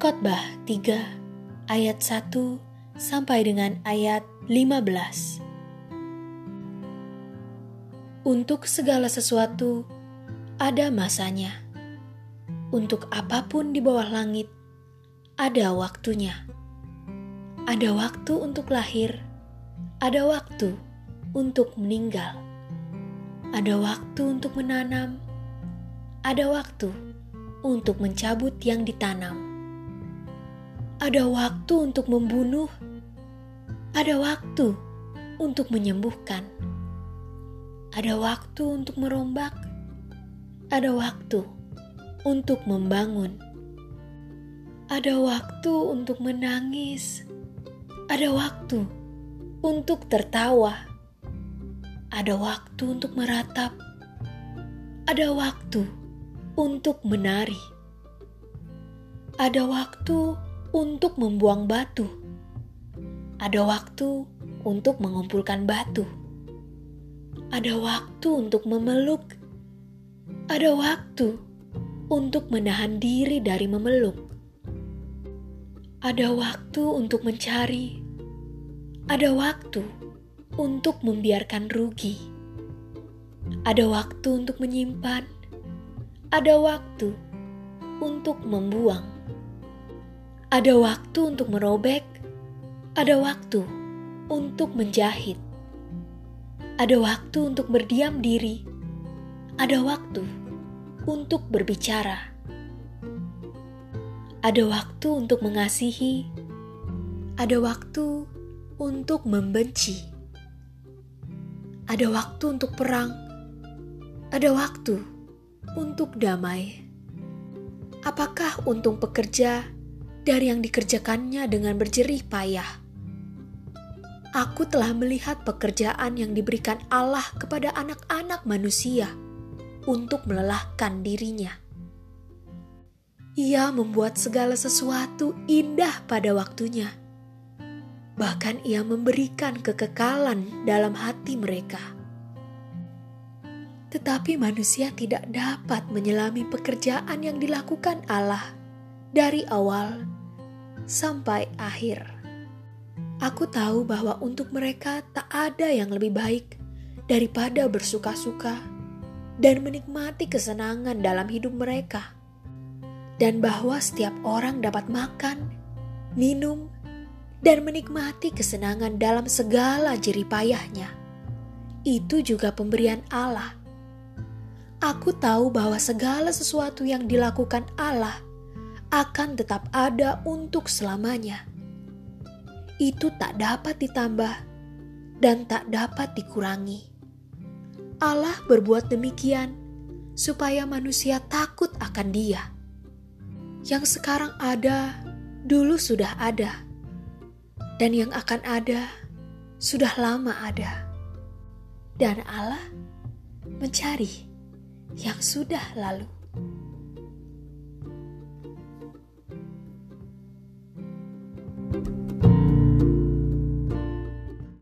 Pengkhotbah 3 ayat 1 sampai dengan ayat 15. Untuk segala sesuatu ada masanya. Untuk apa pun di bawah langit ada waktunya. Ada waktu untuk lahir, ada waktu untuk meninggal. Ada waktu untuk menanam, ada waktu untuk mencabut yang ditanam ada waktu untuk membunuh, ada waktu untuk menyembuhkan, ada waktu untuk merombak, ada waktu untuk membangun, ada waktu untuk menangis, ada waktu untuk tertawa, ada waktu untuk meratap, ada waktu untuk menari, ada waktu untuk membuang batu. Ada waktu untuk mengumpulkan batu. Ada waktu untuk memeluk. Ada waktu untuk menahan diri dari memeluk. Ada waktu untuk mencari. Ada waktu untuk membiarkan rugi. Ada waktu untuk menyimpan. Ada waktu untuk membuang. Ada waktu untuk merobek, ada waktu untuk menjahit, ada waktu untuk berdiam diri, ada waktu untuk berbicara, ada waktu untuk mengasihi, ada waktu untuk membenci, ada waktu untuk perang, ada waktu untuk damai. Apakah untung pekerja? Dari yang dikerjakannya dengan berjerih payah. Aku telah melihat pekerjaan yang diberikan Allah kepada anak-anak manusia untuk melelahkan dirinya. Ia membuat segala sesuatu indah pada waktunya. Bahkan ia memberikan kekekalan dalam hati mereka. Tetapi manusia tidak dapat menyelami pekerjaan yang dilakukan Allah dari awal sampai akhir. Aku tahu bahwa untuk mereka tak ada yang lebih baik daripada bersuka-suka dan menikmati kesenangan dalam hidup mereka, dan bahwa setiap orang dapat makan, minum, dan menikmati kesenangan dalam segala jeripayahnya. Itu juga pemberian Allah. Aku tahu bahwa segala sesuatu yang dilakukan Allah akan tetap ada untuk selamanya. Itu tak dapat ditambah dan tak dapat dikurangi. Allah berbuat demikian supaya manusia takut akan Dia. Yang sekarang ada, dulu sudah ada, dan yang akan ada, sudah lama ada. Dan Allah mencari yang sudah lalu.